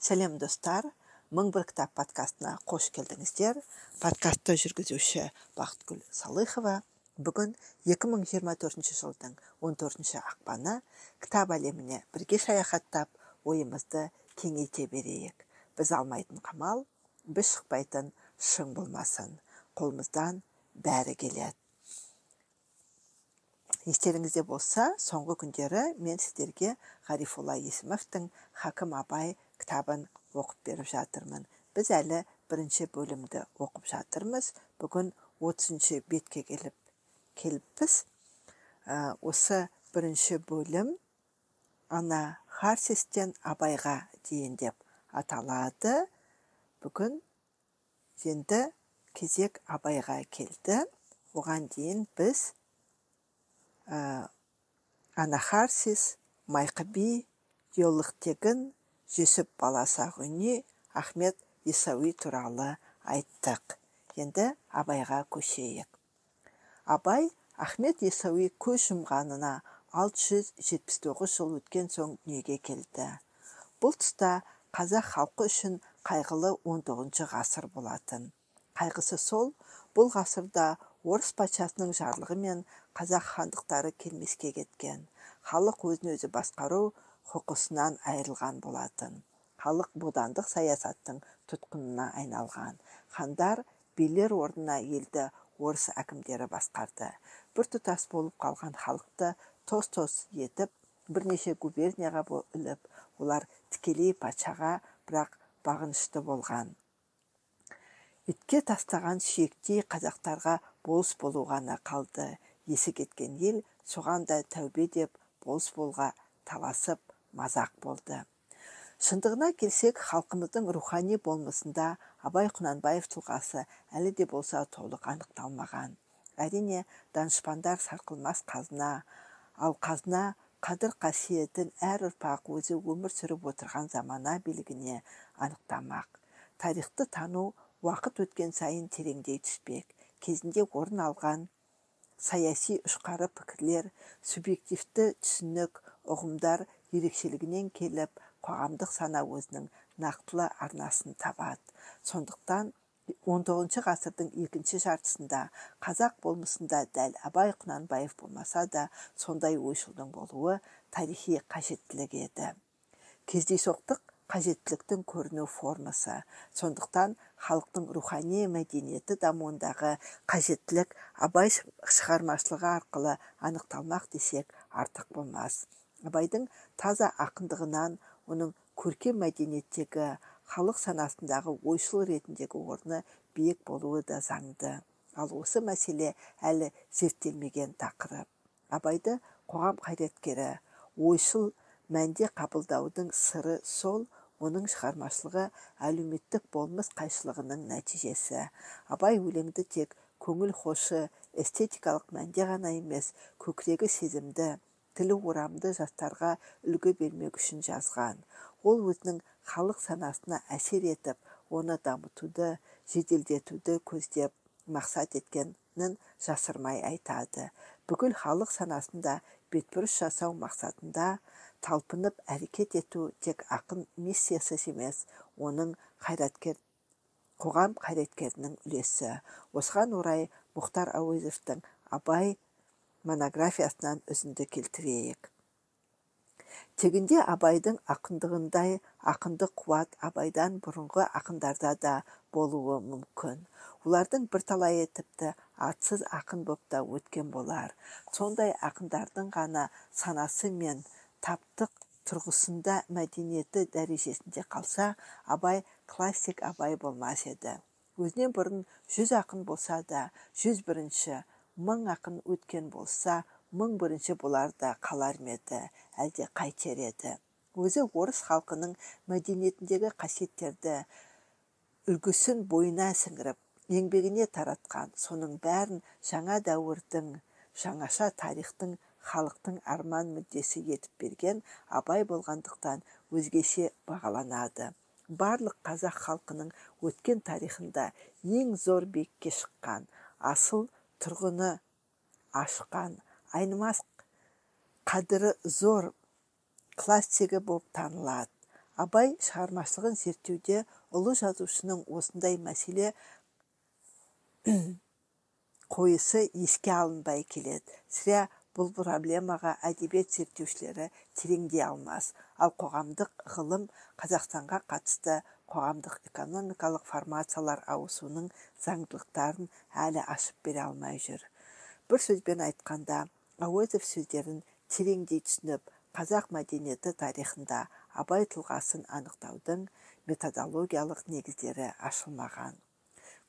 сәлем достар. Мың бір кітап подкастына қош келдіңіздер. Подкастты жүргізуші бақытгүл салыхова. Бүгін 2024 жылдың 14 ақпаны кітап әлеміне бірге саяхаттап ойымызды кеңейте берейік. Біз алмайтын қамал біз шықпайтын шың болмасын. Қолымыздан бәрі келеді. Естеріңізде болса соңғы күндері мен сіздерге ғарифолла есімовтің хакім абай кітабын оқып беріп жатырмын біз әлі бірінші бөлімді оқып жатырмыз бүгін отызыншы бетке келіп келіппіз ә, осы бірінші бөлім ана харсистен абайға дейін деп аталады бүгін енді кезек абайға келді оған дейін біз анахарсис майқы би жүсіп баласағұни ахмет исауи туралы айттық. Енді абайға көшейік. Абай ахмет исауи көз жұмғанына 679 жыл өткен соң дүниеге келді. Бұл тұста қазақ халқы үшін қайғылы 19 ғасыр болатын. Қайғысы сол бұл ғасырда орыс патшасының жарлығымен қазақ хандықтары келмеске кеткен. Халық өзін өзі басқару құқысынан айырылған болатын. Халық бодандық саясаттың тұтқынына айналған хандар билер орнына елді орыс әкімдері басқарды. Біртұтас болып қалған халықты тос тос етіп бірнеше губернияға бөліп олар тікелей патшаға бірақ бағынышты болған. Итке тастаған сүйектей қазақтарға болыс болу ғана қалды. Есі кеткен ел соған да тәубе деп болыс болға таласып мазақ болды. Шындығына келсек халқымыздың рухани болмысында абай құнанбаев тұлғасы әлі де болса толық анықталмаған. Әрине данышпандар сарқылмас қазына ал қазына қадір қасиетін әр ұрпақ өзі өмір сүріп отырған замана билігіне анықтамақ. Тарихты тану уақыт өткен сайын тереңдей түспек кезінде орын алған саяси ұшқары пікірлер субъективті түсінік ұғымдар ерекшелігінен келіп қоғамдық сана өзінің нақтылы арнасын табады. Сондықтан 19 ғасырдың екінші жартысында қазақ болмысында дәл абай құнанбаев болмаса да сондай ойшылдың болуы тарихи қажеттілік еді. Кездейсоқтық қажеттіліктің көріну формасы сондықтан халықтың рухани мәдениеті дамуындағы қажеттілік абай шығармашылығы арқылы анықталмақ десек артық болмас. Абайдың таза ақындығынан оның көркем мәдениеттегі халық санасындағы ойшыл ретіндегі орны биік болуы да заңды. Ал осы мәселе әлі зерттелмеген тақырып. Абайды қоғам қайраткері ойшыл мәнде қабылдаудың сыры сол оның шығармашылығы әлеуметтік болмыс қайшылығының нәтижесі. Абай өлеңді тек көңіл хошы эстетикалық мәнде ғана емес көкірегі сезімді тілі орамды жастарға үлгі бермек үшін жазған. Ол өзінің халық санасына әсер етіп оны дамытуды жеделдетуді көздеп мақсат еткенін жасырмай айтады. Бүкіл халық санасында бетбұрыс жасау мақсатында талпынып әрекет ету тек ақын миссиясы емес оның қайраткер қоғам қайраткерінің үлесі. Осыған орай мұхтар әуезовтің абай монографиясынан үзінді келтірейік. Тегінде абайдың ақындығындай ақындық қуат абайдан бұрынғы ақындарда да болуы мүмкін. Олардың бірталайы тіпті атсыз ақын боп та өткен болар. Сондай ақындардың ғана санасы мен таптық тұрғысында мәдениеті дәрежесінде қалса абай классик абай болмас еді. Өзінен бұрын жүз ақын болса да жүз бірінші мың ақын өткен болса мың бірінші болар да қалар ма еді әлде қайтер еді? Өзі орыс халқының мәдениетіндегі қасиеттерді үлгісін бойына сіңіріп еңбегіне таратқан соның бәрін жаңа дәуірдің жаңаша тарихтың халықтың арман мүддесі етіп берген абай болғандықтан өзгеше бағаланады. Барлық қазақ халқының өткен тарихында ең зор биікке шыққан асыл тұрғыны ашқан. Айнымас қадірі зор классигі болып танылады. Абай шығармашылығын зерттеуде ұлы жазушының осындай мәселе қойысы еске алынбай келеді. Сірә бұл проблемаға әдебиет зерттеушілері тереңдей алмас. Ал қоғамдық ғылым қазақстанға қатысты қоғамдық экономикалық формациялар ауысуының заңдылықтарын әлі ашып бере алмай жүр. Бір сөзбен айтқанда әуезов сөздерін тереңдей түсініп қазақ мәдениеті тарихында абай тұлғасын анықтаудың методологиялық негіздері ашылмаған.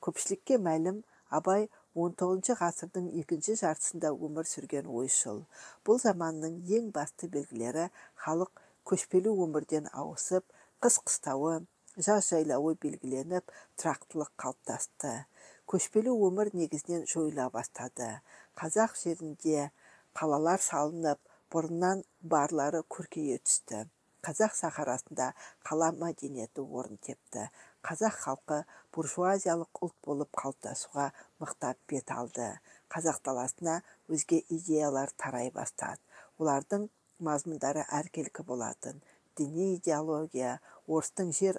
Көпшілікке мәлім абай 19 ғасырдың екінші жартысында өмір сүрген ойшыл. Бұл заманның ең басты белгілері халық көшпелі өмірден ауысып қыс қыстауы жаз жайлауы белгіленіп тұрақтылық қалыптасты. Көшпелі өмір негізінен жойыла бастады. Қазақ жерінде қалалар салынып бұрыннан барлары көркейе түсті. Қазақ сахарасында қала мәдениеті орын тепті. Қазақ халқы буржуазиялық ұлт болып қалыптасуға мықтап бет алды. Қазақ даласына өзге идеялар тарай бастады. Олардың мазмұндары әркелкі болатын. Діни идеология орыстың жер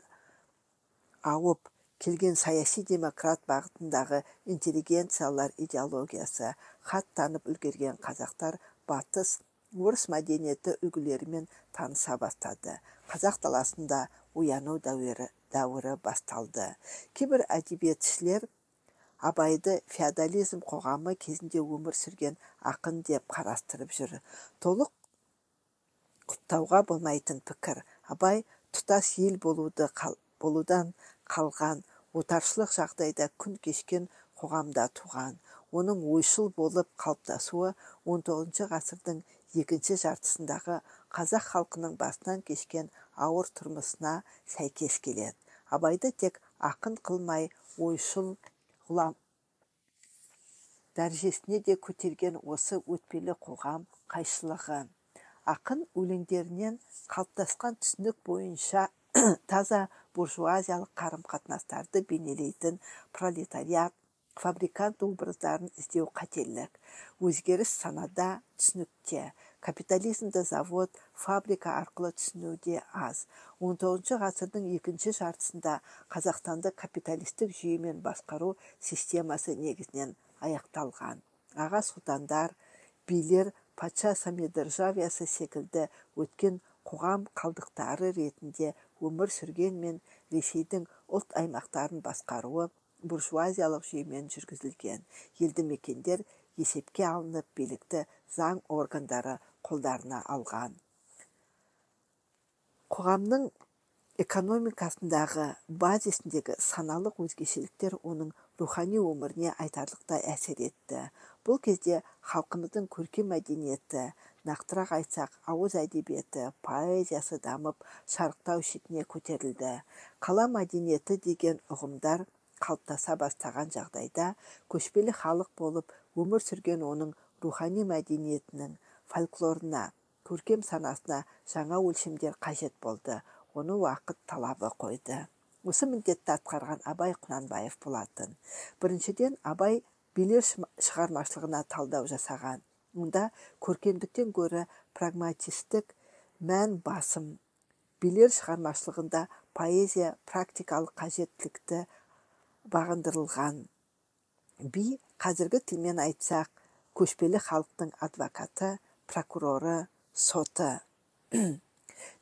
ауып келген саяси демократ бағытындағы интеллигенциялар идеологиясы хат танып үлгерген қазақтар батыс орыс мәдениеті үлгілерімен таныса бастады. Қазақ даласында ояну дәуірі дәуірі басталды. Кейбір әдебиетшілер абайды феодализм қоғамы кезінде өмір сүрген ақын деп қарастырып жүр. Толық құптауға болмайтын пікір абай тұтас ел болуды болудан қалған отаршылық жағдайда күн кешкен қоғамда туған. Оның ойшыл болып қалыптасуы 19 ғасырдың екінші жартысындағы қазақ халқының басынан кешкен ауыр тұрмысына сәйкес келеді. Абайды тек ақын қылмай ойшыл ғұлам дәрежесіне де көтерген осы өтпелі қоғам қайшылығы. Ақын өлеңдерінен қалыптасқан түсінік бойынша таза буржуазиялық қарым қатынастарды бейнелейтін пролетариат фабрикант образдарын іздеу қателік. Өзгеріс санада түсінікте. Капитализмді завод фабрика арқылы түсінуде аз. 19 ғасырдың екінші жартысында қазақстанды капиталистік жүйемен басқару системасы негізінен аяқталған. Аға сұлтандар билер патша самодержавиясы секілді өткен қоғам қалдықтары ретінде өмір сүргенмен ресейдің ұлт аймақтарын басқаруы буржуазиялық жүйемен жүргізілген. Елді мекендер есепке алынып билікті заң органдары қолдарына алған. Қоғамның экономикасындағы базисіндегі саналық өзгешеліктер оның рухани өміріне айтарлықтай әсер етті. Бұл кезде халқымыздың көркем мәдениеті нақтырақ айтсақ ауыз әдебиеті поэзиясы дамып шарықтау шетіне көтерілді. Қала мәдениеті деген ұғымдар қалыптаса бастаған жағдайда көшпелі халық болып өмір сүрген оның рухани мәдениетінің фольклорына көркем санасына жаңа өлшемдер қажет болды. Оны уақыт талабы қойды. Осы міндетті атқарған абай құнанбаев болатын. Біріншіден абай билер шығармашылығына талдау жасаған. Мұнда көркемдіктен гөрі прагматистік мән басым. Билер шығармашылығында поэзия практикалық қажеттілікті бағындырылған. Би қазіргі тілмен айтсақ көшпелі халықтың адвокаты прокуроры соты.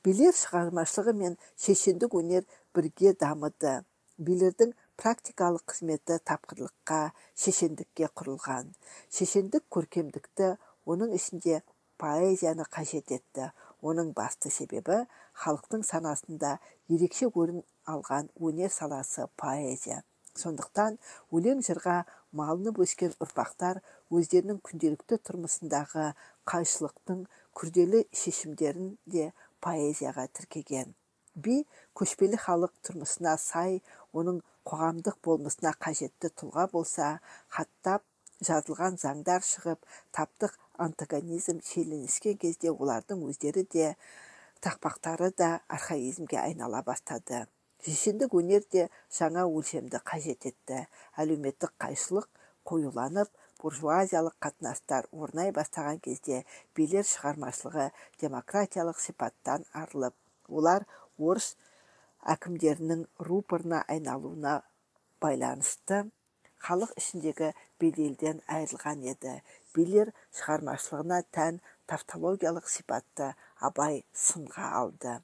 Билер шығармашылығы мен шешендік өнер бірге дамыды. Билердің практикалық қызметі тапқырлыққа шешендікке құрылған. Шешендік көркемдікті оның ішінде поэзияны қажет етті. Оның басты себебі халықтың санасында ерекше орын алған өнер саласы поэзия. Сондықтан өлең жырға малынып өскен ұрпақтар өздерінің күнделікті тұрмысындағы қайшылықтың күрделі шешімдерін де поэзияға тіркеген. Би көшпелі халық тұрмысына сай оның қоғамдық болмысына қажетті тұлға болса хаттап жазылған заңдар шығып таптық антагонизм шиеленіскен кезде олардың өздері де тақпақтары да архаизмге айнала бастады. Шешендік өнер де жаңа өлшемді қажет етті. Әлеуметтік қайшылық қоюланып буржуазиялық қатынастар орнай бастаған кезде билер шығармашылығы демократиялық сипаттан арылып олар орыс әкімдерінің рупорына айналуына байланысты халық ішіндегі беделден айырылған еді. Билер шығармашылығына тән тавтологиялық сипатты абай сынға алды.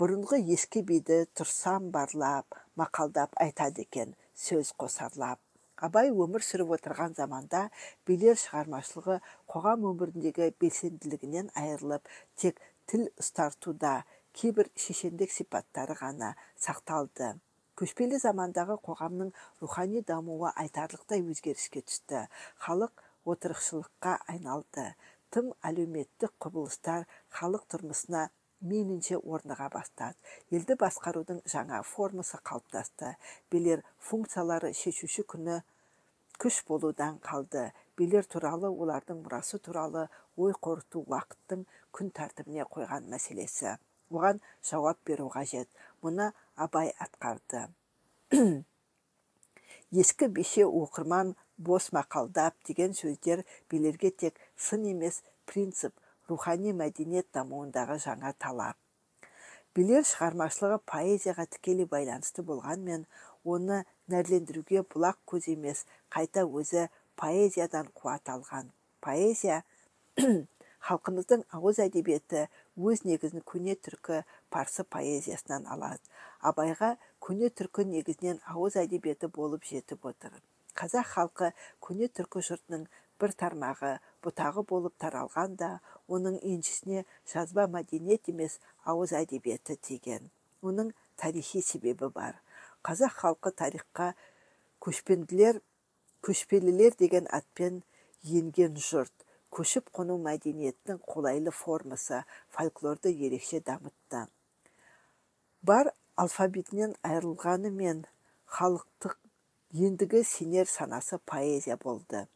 Бұрынғы ескі биді тұрсам барлап мақалдап айтады екен сөз қосарлап. Абай өмір сүріп отырған заманда билер шығармашылығы қоғам өміріндегі белсенділігінен айырылып тек тіл ұстартуда кейбір шешендік сипаттары ғана сақталды. Көшпелі замандағы қоғамның рухани дамуы айтарлықтай өзгеріске түсті. Халық отырықшылыққа айналды. Тым әлеуметтік құбылыстар халық тұрмысына мейлінше орныға бастады. Елді басқарудың жаңа формасы қалыптасты. Билер функциялары шешуші күні күш болудан қалды. Билер туралы олардың мұрасы туралы ой қорыту уақыттың күн тәртібіне қойған мәселесі. Оған жауап беру қажет. Мұны абай атқарды. Ескі беше оқырман бос мақалдап деген сөздер билерге тек сын емес принцип рухани мәдениет дамуындағы жаңа талап. Билер шығармашылығы поэзияға тікелей байланысты болғанмен оны нәрлендіруге бұлақ көз емес қайта өзі поэзиядан қуат алған. Поэзия халқымыздың ауыз әдебиеті өз негізін көне түркі парсы поэзиясынан алады. Абайға көне түркі негізінен ауыз әдебиеті болып жетіп отыр. Қазақ халқы көне түркі жұртының бір тармағы бұтағы болып таралғанда оның еншісіне жазба мәдениет емес ауыз әдебиеті тиген. Оның тарихи себебі бар. Қазақ халқы тарихқа көшпенділер көшпелілер деген атпен енген жұрт. Көшіп қону мәдениетінің қолайлы формасы фольклорды ерекше дамытты. Бар алфавитінен айырылғанымен халықтық ендігі сенер санасы поэзия болды.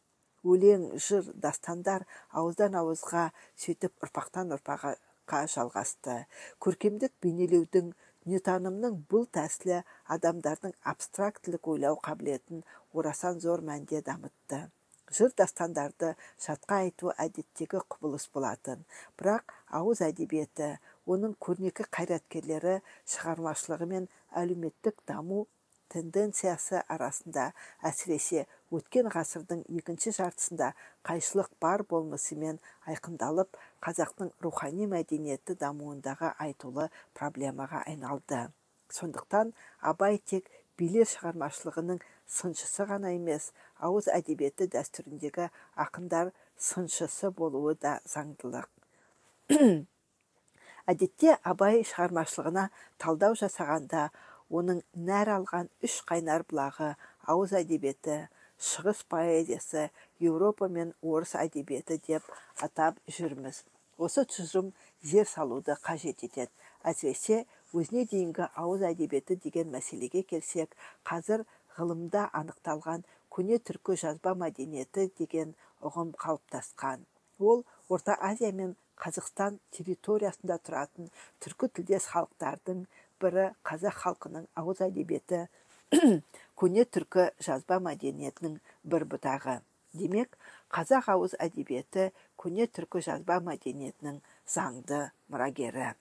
Өлең жыр дастандар ауыздан ауызға сөйтіп ұрпақтан ұрпаққа жалғасты. Көркемдік бейнелеудің дүниетанымның бұл тәсілі адамдардың абстрактілік ойлау қабілетін орасан зор мәнде дамытты. Жыр дастандарды жатқа айту әдеттегі құбылыс болатын. Бірақ ауыз әдебиеті оның көрнекі қайраткерлері шығармашылығы мен әлеуметтік даму тенденциясы арасында әсіресе өткен ғасырдың екінші жартысында қайшылық бар болмысымен айқындалып қазақтың рухани мәдениеті дамуындағы айтулы проблемаға айналды. Сондықтан абай тек билер шығармашылығының сыншысы ғана емес ауыз әдебиеті дәстүріндегі ақындар сыншысы болуы да заңдылық. Әдетте абай шығармашылығына талдау жасағанда оның нәр алған үш қайнар бұлағы ауыз әдебиеті шығыс поэзиясы еуропа мен орыс әдебиеті деп атап жүрміз. Осы тұжырым зер салуды қажет етеді. Әсіресе өзіне дейінгі ауыз әдебиеті деген мәселеге келсек қазір ғылымда анықталған көне түркі жазба мәдениеті деген ұғым қалыптасқан. Ол орта азия мен қазақстан территориясында тұратын түркі тілдес халықтардың бірі қазақ халқының ауыз әдебиеті көне түркі жазба мәдениетінің бір бұтағы. Демек қазақ ауыз әдебиеті көне түркі жазба мәдениетінің заңды мұрагері.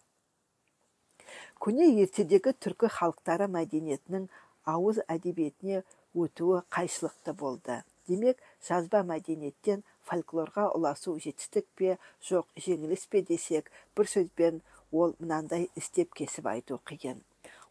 Көне ертедегі түркі халықтары мәдениетінің ауыз әдебиетіне өтуі қайшылықты болды. Демек жазба мәдениеттен фольклорға ұласу жетістік пе жоқ жеңіліс пе десек бір сөзбен ол мынандай істеп кесіп айту қиын.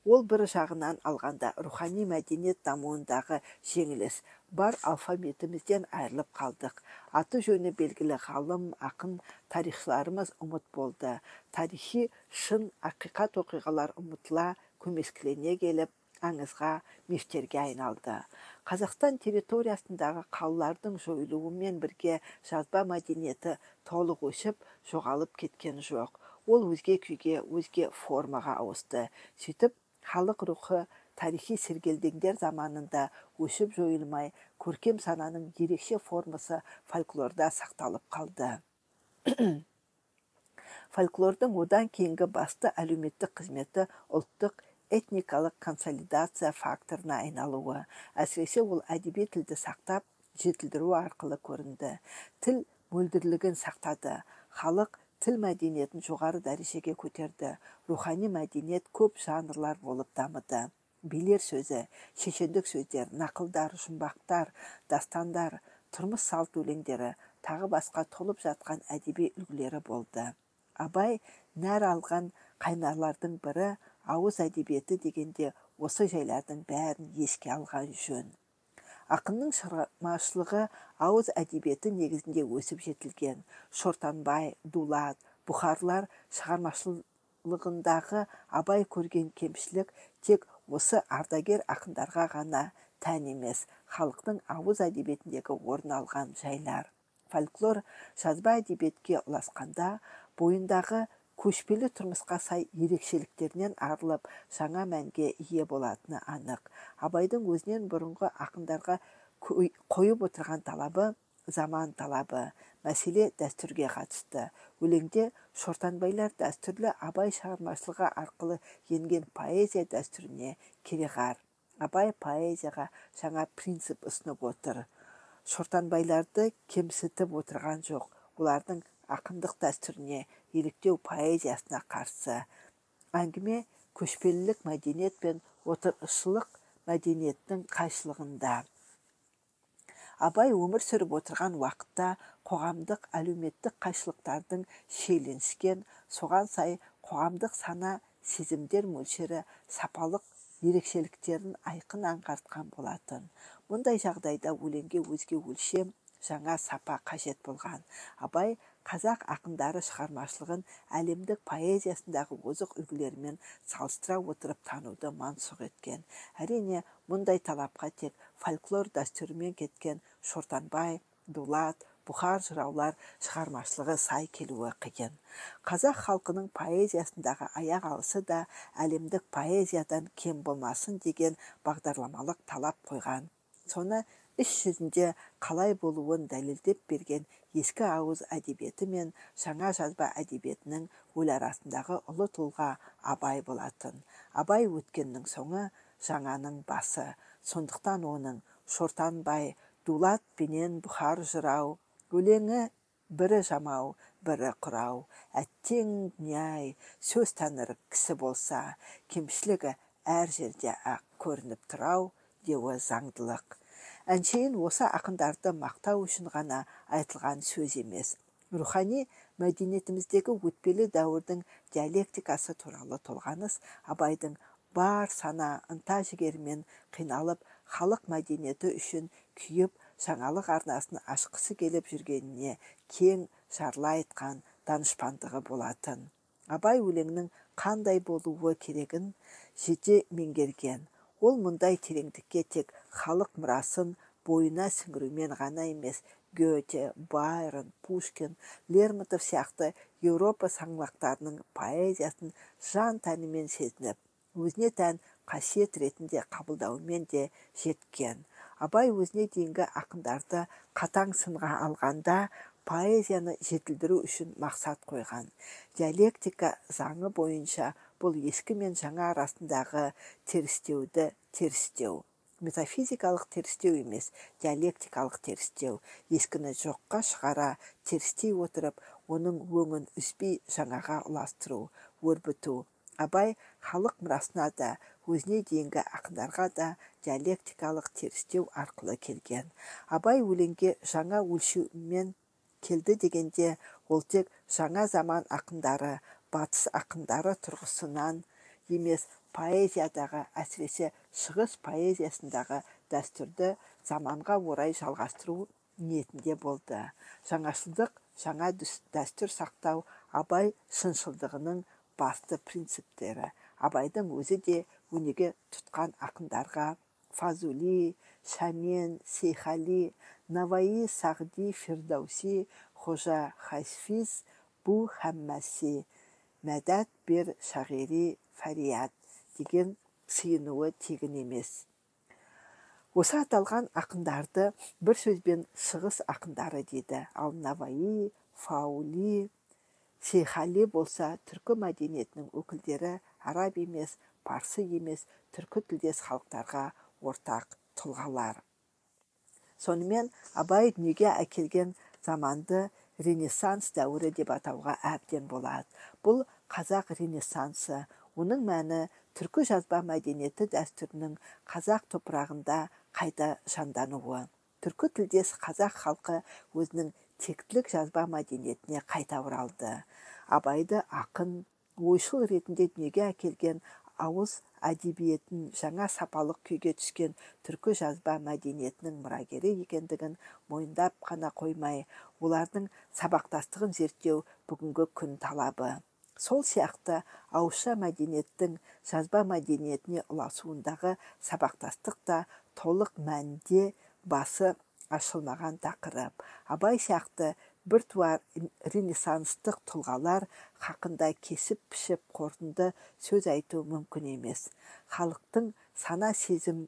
Ол бір жағынан алғанда рухани мәдениет дамуындағы жеңіліс бар алфавитімізден айырылып қалдық. Аты жөні белгілі ғалым ақын тарихшыларымыз ұмыт болды. Тарихи шын ақиқат оқиғалар ұмытыла көмескілене келіп аңызға мифтерге айналды. Қазақстан территориясындағы қалалардың жойылуымен бірге жазба мәдениеті толық өшіп жоғалып кеткен жоқ. Ол өзге күйге өзге формаға ауысты. Сөйтіп халық рухы тарихи сергелдеңдер заманында өшіп жойылмай көркем сананың ерекше формасы фольклорда сақталып қалды. Фольклордың одан кейінгі басты әлеуметтік қызметі ұлттық этникалық консолидация факторына айналуы. Әсіресе ол әдеби тілді сақтап жетілдіру арқылы көрінді. Тіл мөлдірлігін сақтады. Халық тіл мәдениетін жоғары дәрежеге көтерді. Рухани мәдениет көп жанрлар болып дамыды. Билер сөзі шешендік сөздер нақылдар жұмбақтар дастандар тұрмыс салт өлеңдері тағы басқа толып жатқан әдеби үлгілері болды. Абай нәр алған қайнарлардың бірі ауыз әдебиеті дегенде осы жайлардың бәрін еске алған жөн. Ақынның шығармашылығы ауыз әдебиеті негізінде өсіп жетілген. Шортанбай дулат бұхарлар шығармашылығындағы абай көрген кемшілік тек осы ардагер ақындарға ғана тән емес халықтың ауыз әдебиетіндегі орын алған жайлар. Фольклор жазба әдебиетке ұласқанда бойындағы көшпелі тұрмысқа сай ерекшеліктерінен арылып жаңа мәнге ие болатыны анық. Абайдың өзінен бұрынғы ақындарға қойып отырған талабы заман талабы мәселе дәстүрге қатысты. Өлеңде шортанбайлар дәстүрлі абай шығармашылығы арқылы енген поэзия дәстүріне кереғар. Абай поэзияға жаңа принцип ұсынып отыр. Шортанбайларды кемсітіп отырған жоқ. Олардың ақындық дәстүріне еліктеу поэзиясына қарсы. Әңгіме көшпелілік мәдениет пен отырықшылық мәдениеттің қайшылығында. Абай өмір сүріп отырған уақытта қоғамдық әлеуметтік қайшылықтардың шиеленіскен соған сай қоғамдық сана сезімдер мөлшері сапалық ерекшеліктерін айқын аңғартқан болатын. Мұндай жағдайда өлеңге өзге өлшем жаңа сапа қажет болған. Абай қазақ ақындары шығармашылығын әлемдік поэзиясындағы озық үлгілерімен салыстыра отырып тануды мансұқ еткен. Әрине мұндай талапқа тек фольклор дәстүрімен кеткен шортанбай дулат бұхар жыраулар шығармашылығы сай келуі қиын. Қазақ халқының поэзиясындағы аяқ алысы да әлемдік поэзиядан кем болмасын деген бағдарламалық талап қойған. Соны іс жүзінде қалай болуын дәлелдеп берген ескі ауыз әдебиеті мен жаңа жазба әдебиетінің өл арасындағы ұлы тұлға абай болатын. Абай өткеннің соңы жаңаның басы. Сондықтан оның шортанбай дулат пенен бұхар жырау өлеңі бірі жамау бірі құрау. Әттең дүние сөз тәңір кісі болса кемшілігі әр жерде ақ көрініп тұрау деуі заңдылық. Әншейін осы ақындарды мақтау үшін ғана айтылған сөз емес. Рухани мәдениетіміздегі өтпелі дәуірдің диалектикасы туралы толғаныс абайдың бар сана ынта жігерімен қиналып халық мәдениеті үшін күйіп жаңалық арнасын ашқысы келіп жүргеніне кең жарыла айтқан данышпандығы болатын. Абай өлеңнің қандай болуы керегін жете меңгерген. Ол мұндай тереңдікке тек халық мұрасын бойына сіңірумен ғана емес гете байрон пушкин лермонтов сияқты еуропа саңлақтарының поэзиясын жан тәнімен сезініп өзіне тән қасиет ретінде қабылдауымен де жеткен. Абай өзіне дейінгі ақындарды қатаң сынға алғанда поэзияны жетілдіру үшін мақсат қойған. Диалектика заңы бойынша бұл ескі мен жаңа арасындағы терістеуді терістеу. Метафизикалық терістеу емес диалектикалық терістеу. Ескіні жоққа шығара терістей отырып оның өңін үзбей жаңаға ұластыру өрбіту. Абай халық мұрасына да өзіне дейінгі ақындарға да диалектикалық терістеу арқылы келген. Абай өлеңге жаңа өлшеумен келді дегенде ол тек жаңа заман ақындары батыс ақындары тұрғысынан емес поэзиядағы әсіресе шығыс поэзиясындағы дәстүрді заманға орай жалғастыру ниетінде болды. Жаңашылдық жаңа дәстүр сақтау абай шыншылдығының басты принциптері. Абайдың өзі де өнеге тұтқан ақындарға фазули шәмен сейхали наваи сағди фирдауси қожа хафиз бу хәммәси мәдәт бер шағири фәрият деген сыйынуы тегін емес. Осы аталған ақындарды бір сөзбен шығыс ақындары дейді. Ал наваи фаули сейхали болса түркі мәдениетінің өкілдері араб емес парсы емес түркі тілдес халықтарға ортақ тұлғалар. Сонымен абай дүниеге әкелген заманды ренессанс дәуірі деп атауға әбден болады. Бұл қазақ ренессансы. Оның мәні түркі жазба мәдениеті дәстүрінің қазақ топырағында қайта жандануы. Түркі тілдес қазақ халқы өзінің тектілік жазба мәдениетіне қайта оралды. Абайды ақын ойшыл ретінде дүниеге әкелген ауыз әдебиетін жаңа сапалық күйге түскен түркі жазба мәдениетінің мұрагері екендігін мойындап қана қоймай олардың сабақтастығын зерттеу бүгінгі күн талабы. Сол сияқты ауызша мәдениеттің жазба мәдениетіне ұласуындағы сабақтастық та толық мәнде басы ашылмаған тақырып. Абай сияқты біртуар ренессанстық тұлғалар хақында кесіп пішіп қорытынды сөз айту мүмкін емес. Халықтың сана сезім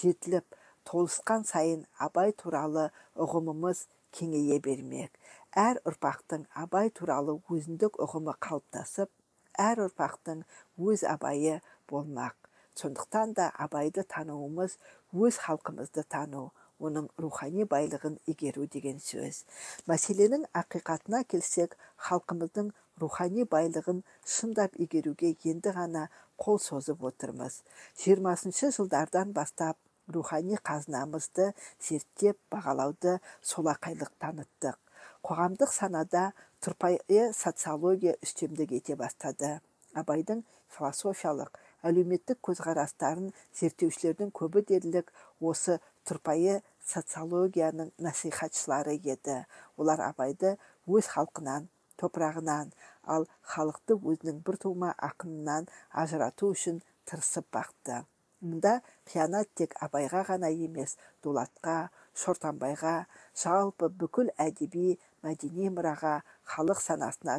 жетіліп толысқан сайын абай туралы ұғымымыз кеңейе бермек. Әр ұрпақтың абай туралы өзіндік ұғымы қалыптасып әр ұрпақтың өз абайы болмақ. Сондықтан да абайды тануымыз өз халқымызды тану оның рухани байлығын игеру деген сөз. Мәселенің ақиқатына келсек халқымыздың рухани байлығын шындап игеруге енді ғана қол созып отырмыз. Жиырмасыншы жылдардан бастап рухани қазынамызды зерттеп бағалауды солақайлық таныттық. Қоғамдық санада тұрпайы социология үстемдік ете бастады. Абайдың философиялық әлеуметтік көзқарастарын зерттеушілердің көбі дерлік осы тұрпайы социологияның насихатшылары еді. Олар абайды өз халқынан топырағынан ал халықты өзінің бір тума ақынынан ажырату үшін тырысып бақты. Мұнда қиянат тек абайға ғана емес дулатқа шортанбайға жалпы бүкіл әдеби мәдени мұраға халық санасына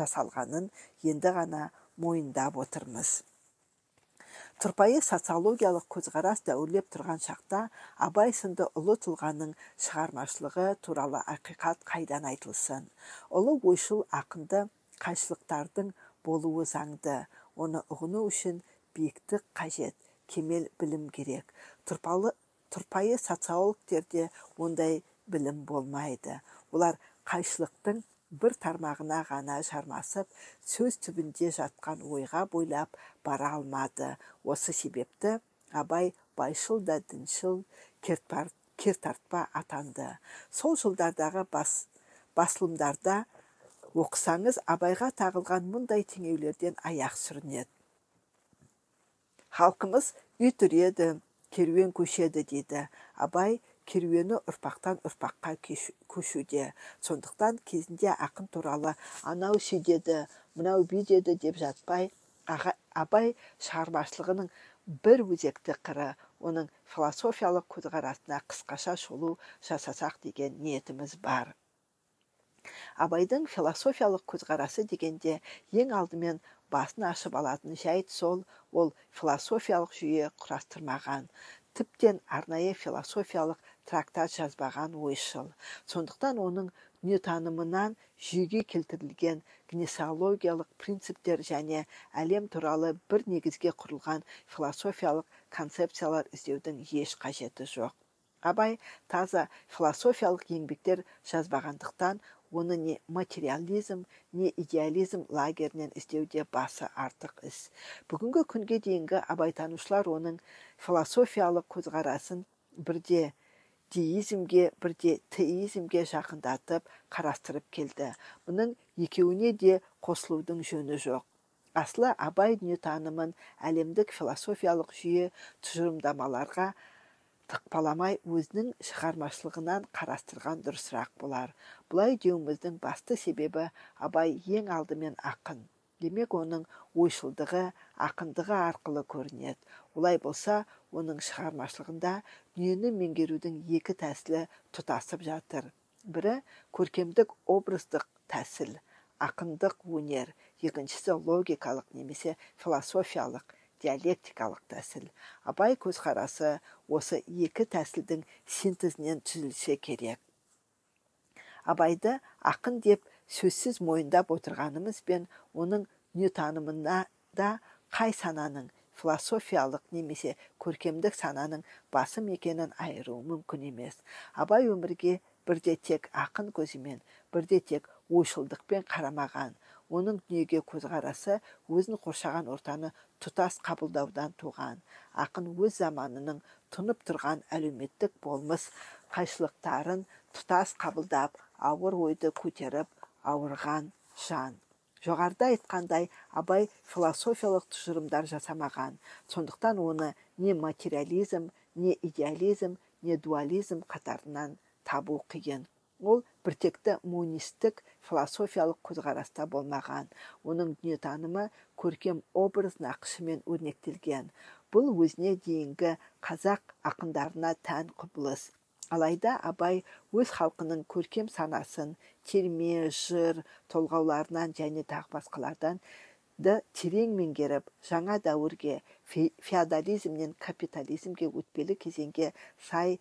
жасалғанын енді ғана мойындап отырмыз. Тұрпайы социологиялық көзқарас дәуірлеп тұрған шақта абай сынды ұлы тұлғаның шығармашылығы туралы ақиқат қайдан айтылсын? Ұлы ойшыл ақынды қайшылықтардың болуы заңды. Оны ұғыну үшін биіктік қажет кемел білім керек. Тұрпалы, тұрпайы социологтерде ондай білім болмайды. Олар қайшылықтың бір тармағына ғана жармасып сөз түбінде жатқан ойға бойлап бара алмады. Осы себепті абай байшыл да діншіл кертартпа атанды. Сол жылдардағы бас, басылымдарда оқысаңыз абайға тағылған мұндай теңеулерден аяқ сүрінеді. Халқымыз үй түреді керуен көшеді дейді абай керуені ұрпақтан ұрпаққа көшуде. Сондықтан кезінде ақын туралы анау сөйдеді мынау бүйтеді деп жатпай абай шығармашылығының бір өзекті қыры оның философиялық көзқарасына қысқаша шолу жасасақ деген ниетіміз бар. Абайдың философиялық көзқарасы дегенде ең алдымен басын ашып алатын жайт сол ол философиялық жүйе құрастырмаған. Тіптен арнайы философиялық трактат жазбаған ойшыл. Сондықтан оның дүниетанымынан жүйеге келтірілген гнесеологиялық принциптер және әлем туралы бір негізге құрылған философиялық концепциялар іздеудің еш қажеті жоқ. Абай таза философиялық еңбектер жазбағандықтан оны не материализм не идеализм лагерінен іздеуде басы артық іс. Бүгінгі күнге дейінгі абайтанушылар оның философиялық көзқарасын бірде деизмге бірде теизмге жақындатып қарастырып келді. Мұның екеуіне де қосылудың жөні жоқ. Асылы абай дүниетанымын әлемдік философиялық жүйе тұжырымдамаларға тықпаламай өзінің шығармашылығынан қарастырған дұрысырақ болар. Бұлай деуіміздің басты себебі абай ең алдымен ақын. Демек оның ойшылдығы ақындығы арқылы көрінеді. Олай болса оның шығармашылығында дүниені меңгерудің екі тәсілі тұтасып жатыр. Бірі көркемдік образдық тәсіл ақындық өнер екіншісі логикалық немесе философиялық диалектикалық тәсіл. Абай көзқарасы осы екі тәсілдің синтезінен түзілсе керек. Абайды ақын деп сөзсіз мойындап отырғанымызбен оның дүниетанымына да қай сананың философиялық немесе көркемдік сананың басым екенін айыру мүмкін емес. Абай өмірге бірде тек ақын көзімен бірде тек ойшылдықпен қарамаған. Оның дүниеге көзқарасы өзін қоршаған ортаны тұтас қабылдаудан туған. Ақын өз заманының тұнып тұрған әлеуметтік болмыс қайшылықтарын тұтас қабылдап ауыр ойды көтеріп ауырған жан. Жоғарыда айтқандай абай философиялық тұжырымдар жасамаған. Сондықтан оны не материализм не идеализм не дуализм қатарынан табу қиын. Ол біртекті монистік философиялық көзқараста болмаған. Оның дүниетанымы көркем образ нақышымен өрнектелген. Бұл өзіне дейінгі қазақ ақындарына тән құбылыс. Алайда абай өз халқының көркем санасын терме жыр толғауларынан және тағы басқалардан ды терең меңгеріп жаңа дәуірге феодализмнен капитализмге өтпелі кезеңге сай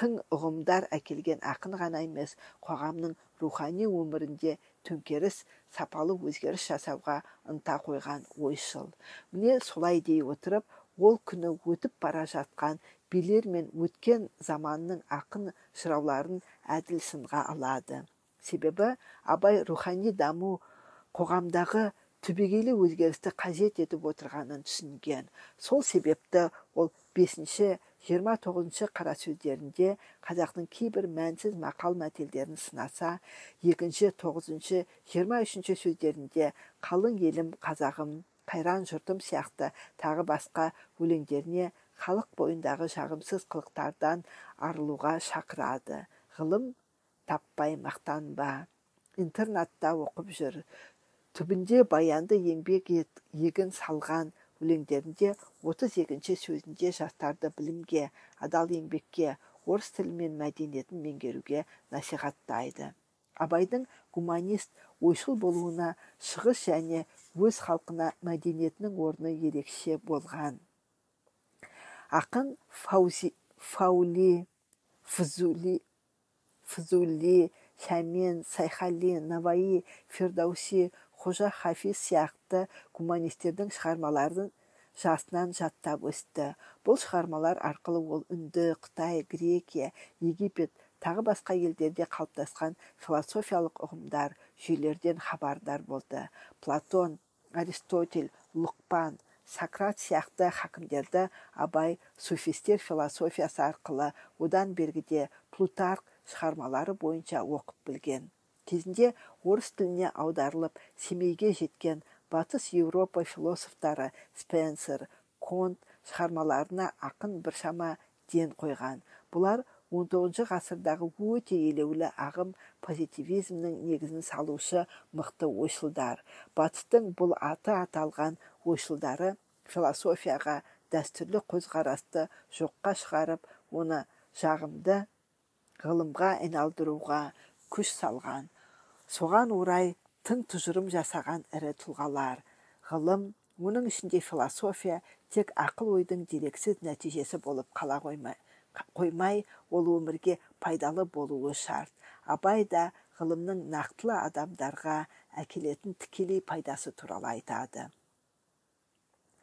тың ұғымдар әкелген ақын ғана емес қоғамның рухани өмірінде төңкеріс сапалы өзгеріс жасауға ынта қойған ойшыл. міне солай дей отырып ол күні өтіп бара жатқан билер мен өткен заманның ақын жырауларын әділ сынға алады. Себебі абай рухани даму қоғамдағы түбегейлі өзгерісті қажет етіп отырғанын түсінген. Сол себепті ол бесінші жиырма тоғызыншы қара сөздерінде қазақтың кейбір мәнсіз мақал мәтелдерін сынаса екінші тоғызыншы жиырма үшінші сөздерінде қалың елім қазағым қайран жұртым сияқты тағы басқа өлеңдеріне халық бойындағы жағымсыз қылықтардан арылуға шақырады. Ғылым таппай мақтанба интернатта оқып жүр. Түбінде баянды еңбек егін салған өлеңдерінде отыз екінші сөзінде жастарды білімге адал еңбекке орыс тілі мен мәдениетін меңгеруге насихаттайды. Абайдың гуманист ойшыл болуына шығыс және өз халқына мәдениетінің орны ерекше болған. Ақын фаузи фаули фзули фзули шәмен сайхали наваи фирдауси қожа хафиз сияқты гуманистердің шығармаларын жасынан жаттап өсті. Бұл шығармалар арқылы ол үнді қытай грекия египет тағы басқа елдерде қалыптасқан философиялық ұғымдар жүйелерден хабардар болды. Платон аристотель лұқпан сократ сияқты хакімдерді абай суфистер философиясы арқылы одан бергіде плутарх шығармалары бойынша оқып білген. Кезінде орыс тіліне аударылып семейге жеткен батыс еуропа философтары спенсер конт шығармаларына ақын біршама ден қойған. Бұлар 19 ғасырдағы өте елеулі ағым позитивизмнің негізін салушы мықты ойшылдар. Батыстың бұл аты аталған ойшылдары философияға дәстүрлі көзқарасты жоққа шығарып оны жағымды ғылымға айналдыруға күш салған. Соған орай тың тұжырым жасаған ірі тұлғалар. Ғылым оның ішінде философия тек ақыл ойдың дерексіз нәтижесі болып қала қоймай қоймай ол өмірге пайдалы болуы шарт. Абай да ғылымның нақтылы адамдарға әкелетін тікелей пайдасы туралы айтады.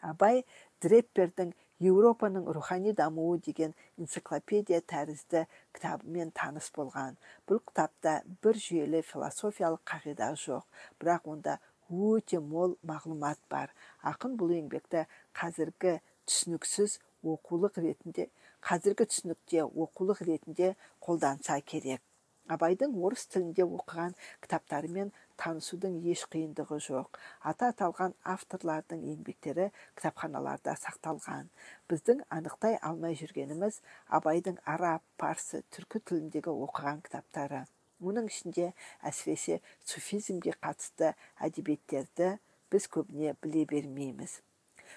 Абай дреппердің еуропаның рухани дамуы деген энциклопедия тәрізді кітабымен таныс болған. Бұл кітапта бір жүйелі философиялық қағида жоқ бірақ онда өте мол мағлұмат бар. Ақын бұл еңбекті қазіргі түсініксіз оқулық ретінде қазіргі түсінікте оқулық ретінде қолданса керек. Абайдың орыс тілінде оқыған кітаптарымен танысудың еш қиындығы жоқ. Аты аталған авторлардың еңбектері кітапханаларда сақталған. Біздің анықтай алмай жүргеніміз абайдың араб парсы түркі тіліндегі оқыған кітаптары. Оның ішінде әсіресе суфизмге қатысты әдебиеттерді біз көбіне біле бермейміз.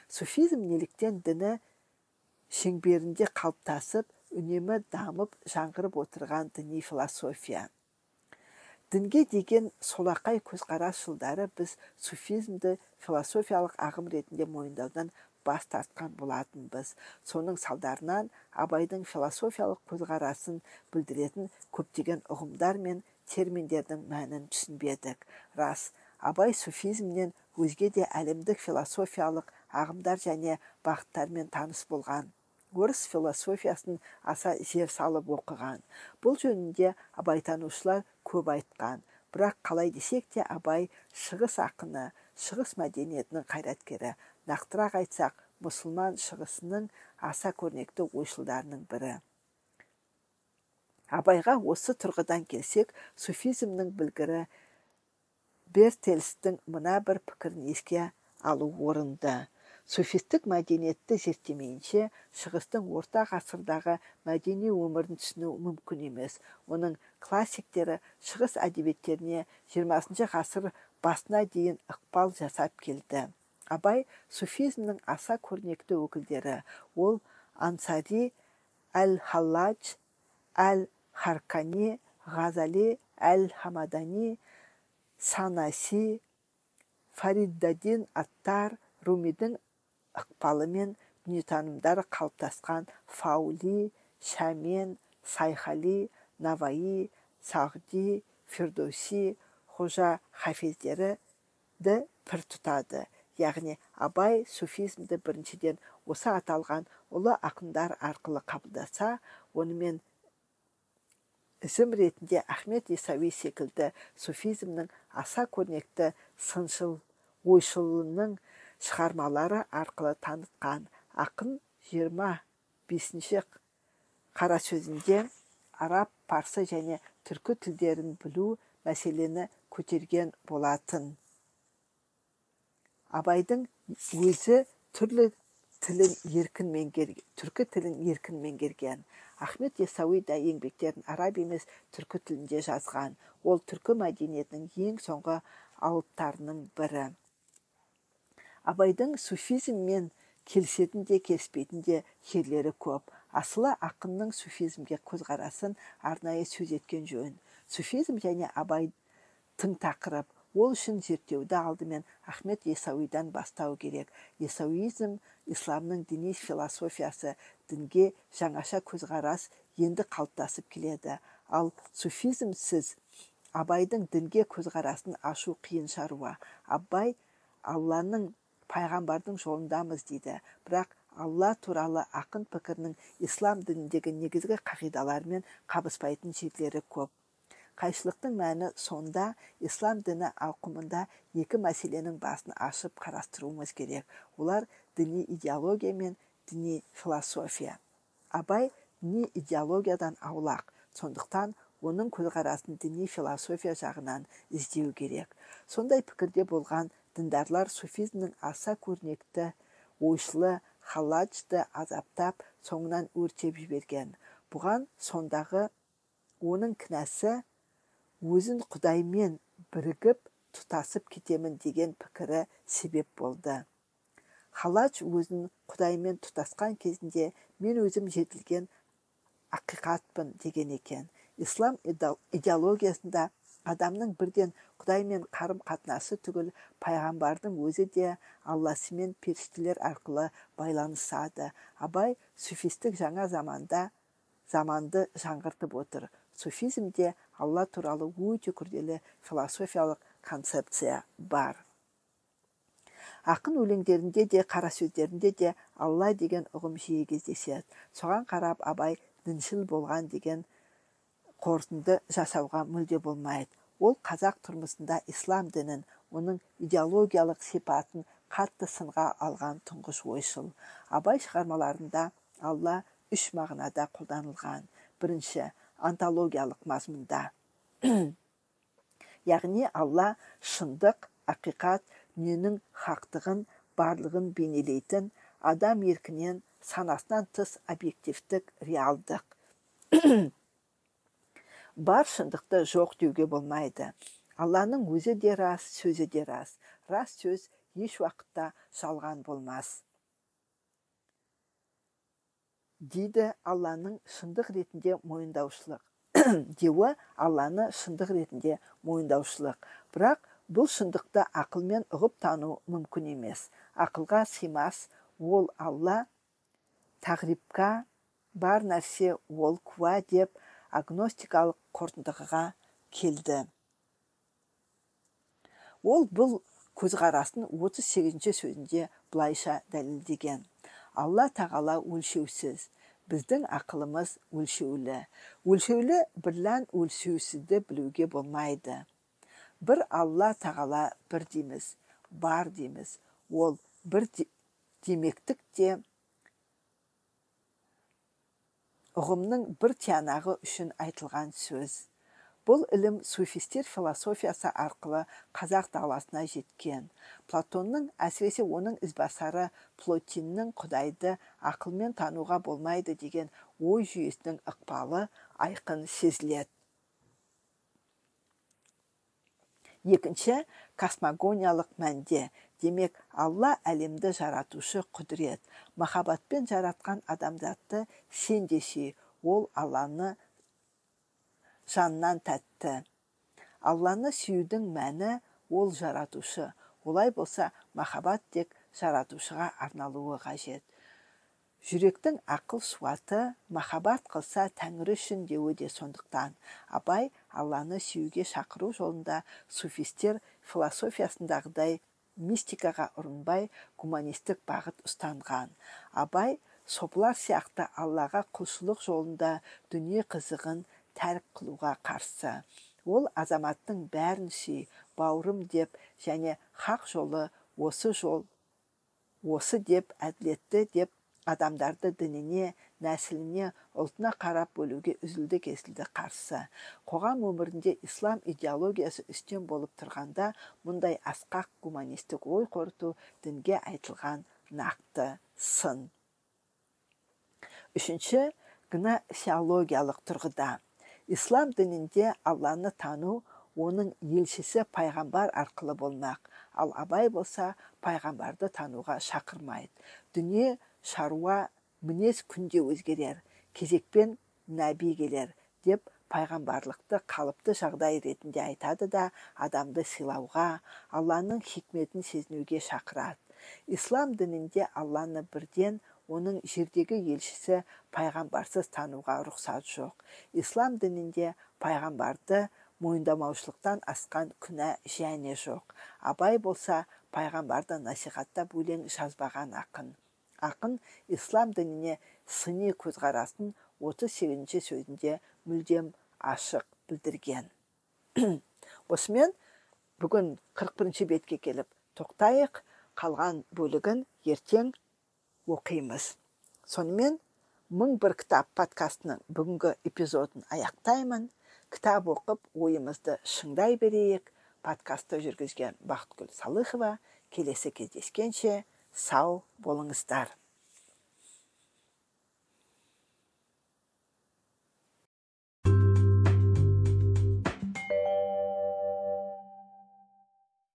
Суфизм неліктен діні шеңберінде қалыптасып үнемі дамып жаңғырып отырған діни философия. Дінге деген солақай көзқарас жылдары біз суфизмді философиялық ағым ретінде мойындаудан бас тартқан болатынбыз. Соның салдарынан абайдың философиялық көзқарасын білдіретін көптеген ұғымдар мен терминдердің мәнін түсінбедік. Рас абай суфизмнен өзге де әлемдік философиялық ағымдар және бағыттармен таныс болған. Орыс философиясын аса зер салып оқыған. Бұл жөнінде абайтанушылар көп айтқан. Бірақ қалай десек те абай шығыс ақыны шығыс мәдениетінің қайраткері. Нақтырақ айтсақ мұсылман шығысының аса көрнекті ойшылдарының бірі. Абайға осы тұрғыдан келсек суфизмнің білгірі бертельстің мына бір пікірін еске алу орынды. Суфистік мәдениетті зерттемейінше шығыстың орта ғасырдағы мәдени өмірін түсіну мүмкін емес. Оның классиктері шығыс әдебиеттеріне 20 ғасыр басына дейін ықпал жасап келді. Абай суфизмнің аса көрнекті өкілдері. Ол ансари әл халладж әл харкани ғазали әл хамадани санаси фариддадин аттар румидің ықпалымен дүниетанымдары қалыптасқан фаули шәмен сайхали наваи сағди фирдоси хожа хафездерді пір тұтады. Яғни абай суфизмді біріншіден осы аталған ұлы ақындар арқылы қабылдаса онымен ізім ретінде ахмет ясауи секілді суфизмнің аса көрнекті сыншыл ойшылының шығармалары арқылы танытқан ақын 25 қара сөзінде араб парсы және түркі тілдерін білу мәселені көтерген болатын. Абайдың өзі түрлі тілін еркін меңгерген түркі тілін еркін меңгерген. Ахмет ясауи да еңбектерін араб емес түркі тілінде жазған. Ол түркі мәдениетінің ең соңғы алыптарының бірі. Абайдың суфизммен келісетін де келіспейтін де жерлері көп. Асылы ақынның суфизмге көзқарасын арнайы сөз еткен жөн. Суфизм және абай тың тақырып ол үшін зерттеуді алдымен ахмет есауидан бастау керек. Есауизм исламның діни философиясы дінге жаңаша көзқарас енді қалыптасып келеді. Ал суфизмсіз абайдың дінге көзқарасын ашу қиын шаруа. Абай алланың пайғамбардың жолындамыз дейді. Бірақ алла туралы ақын пікірінің ислам дініндегі негізгі қағидаларымен қабыспайтын жерлері көп. Қайшылықтың мәні сонда ислам діні ауқымында екі мәселенің басын ашып қарастыруымыз керек. Олар діни идеология мен діни философия. Абай діни идеологиядан аулақ сондықтан оның көзқарасын діни философия жағынан іздеу керек. Сондай пікірде болған діндарлар суфизмнің аса көрнекті ойшылы халладжды азаптап соңынан өртеп жіберген. Бұған сондағы оның кінәсі өзін құдаймен бірігіп тұтасып кетемін деген пікірі себеп болды. Халладж өзін құдаймен тұтасқан кезінде мен өзім жетілген ақиқатпын деген екен. Ислам идеологиясында адамның бірден құдаймен қарым қатынасы түгіл пайғамбардың өзі де алласымен періштелер арқылы байланысады. Абай суфистік жаңа заманда заманды жаңғыртып отыр. Суфизмде алла туралы өте күрделі философиялық концепция бар. Ақын өлеңдерінде де қара сөздерінде де алла деген ұғым жиі кездеседі. Соған қарап абай діншіл болған деген қорытынды жасауға мүлде болмайды ол қазақ тұрмысында ислам дінін оның идеологиялық сипатын қатты сынға алған тұңғыш ойшыл. Абай шығармаларында алла үш мағынада қолданылған. Бірінші антологиялық мазмұнда. Яғни алла шындық ақиқат дүниенің хақтығын барлығын бейнелейтін адам еркінен санасынан тыс объективтік реалдық. бар шындықты жоқ деуге болмайды. Алланың өзі де рас сөзі де рас. Рас сөз еш уақытта жалған болмас. Дейді алланың шындық ретінде мойындаушылық. Деуі алланы шындық ретінде мойындаушылық. Бірақ бұл шындықты ақылмен ұғып тану мүмкін емес. Ақылға сыймас ол алла тағрибка бар нәрсе ол куә деп агностикалық қорытындыға келді. Ол бұл көзқарасын 38 сөзінде былайша дәлелдеген. Алла тағала өлшеусіз біздің ақылымыз өлшеулі. Өлшеулі бірлән өлшеусізді білуге болмайды. Бір алла тағала бір дейміз бар дейміз. Ол бір демектік те ұғымның бір тиянағы үшін айтылған сөз. Бұл ілім суфистер философиясы арқылы қазақ даласына жеткен. Платонның әсіресе оның ізбасары плотиннің құдайды ақылмен тануға болмайды деген ой жүйесінің ықпалы айқын сезіледі. Екінші космогониялық мәнде. Демек алла әлемді жаратушы құдірет махаббатпен жаратқан адамзатты сен де ол алланы жаннан тәтті. Алланы сүюдің мәні ол жаратушы. Олай болса махаббат тек жаратушыға арналуы қажет. Жүректің ақыл суаты махаббат қылса тәңірі үшін деуі де сондықтан. Абай алланы сүюге шақыру жолында суфистер философиясындағыдай мистикаға ұрынбай гуманистік бағыт ұстанған. Абай сопылар сияқты аллаға құлшылық жолында дүние қызығын тәрк қылуға қарсы. Ол азаматтың бәрін сүй бауырым деп және хақ жолы осы жол осы деп әділетті деп адамдарды дініне нәсіліне ұлтына қарап бөлуге үзілді кесілді қарсы. Қоғам өмірінде ислам идеологиясы үстем болып тұрғанда мұндай асқақ гуманистік ой қорыту дінге айтылған нақты сын. Үшінші гносеологиялық тұрғыда. Ислам дінінде алланы тану оның елшісі пайғамбар арқылы болмақ. Ал абай болса пайғамбарды тануға шақырмайды. Дүние шаруа мінез күнде өзгерер кезекпен нәби келер деп пайғамбарлықты қалыпты жағдай ретінде айтады да адамды сыйлауға алланың хикметін сезінуге шақырады. Ислам дінінде алланы бірден оның жердегі елшісі пайғамбарсыз тануға рұқсат жоқ. Ислам дінінде пайғамбарды мойындамаушылықтан асқан күнә және жоқ. Абай болса пайғамбарды насихаттап өлең жазбаған ақын. Ақын ислам дініне сыни көзқарасын 38 сөзінде мүлдем ашық білдірген. Осымен бүгін 41 бетке келіп тоқтайық. Қалған бөлігін ертең оқимыз. Сонымен мың бір кітап подкастының бүгінгі эпизодын аяқтаймын. Кітап оқып ойымызды шыңдай берейік. Подкастты жүргізген бақытгүл салыхова келесі кездескенше сау болыңыздар.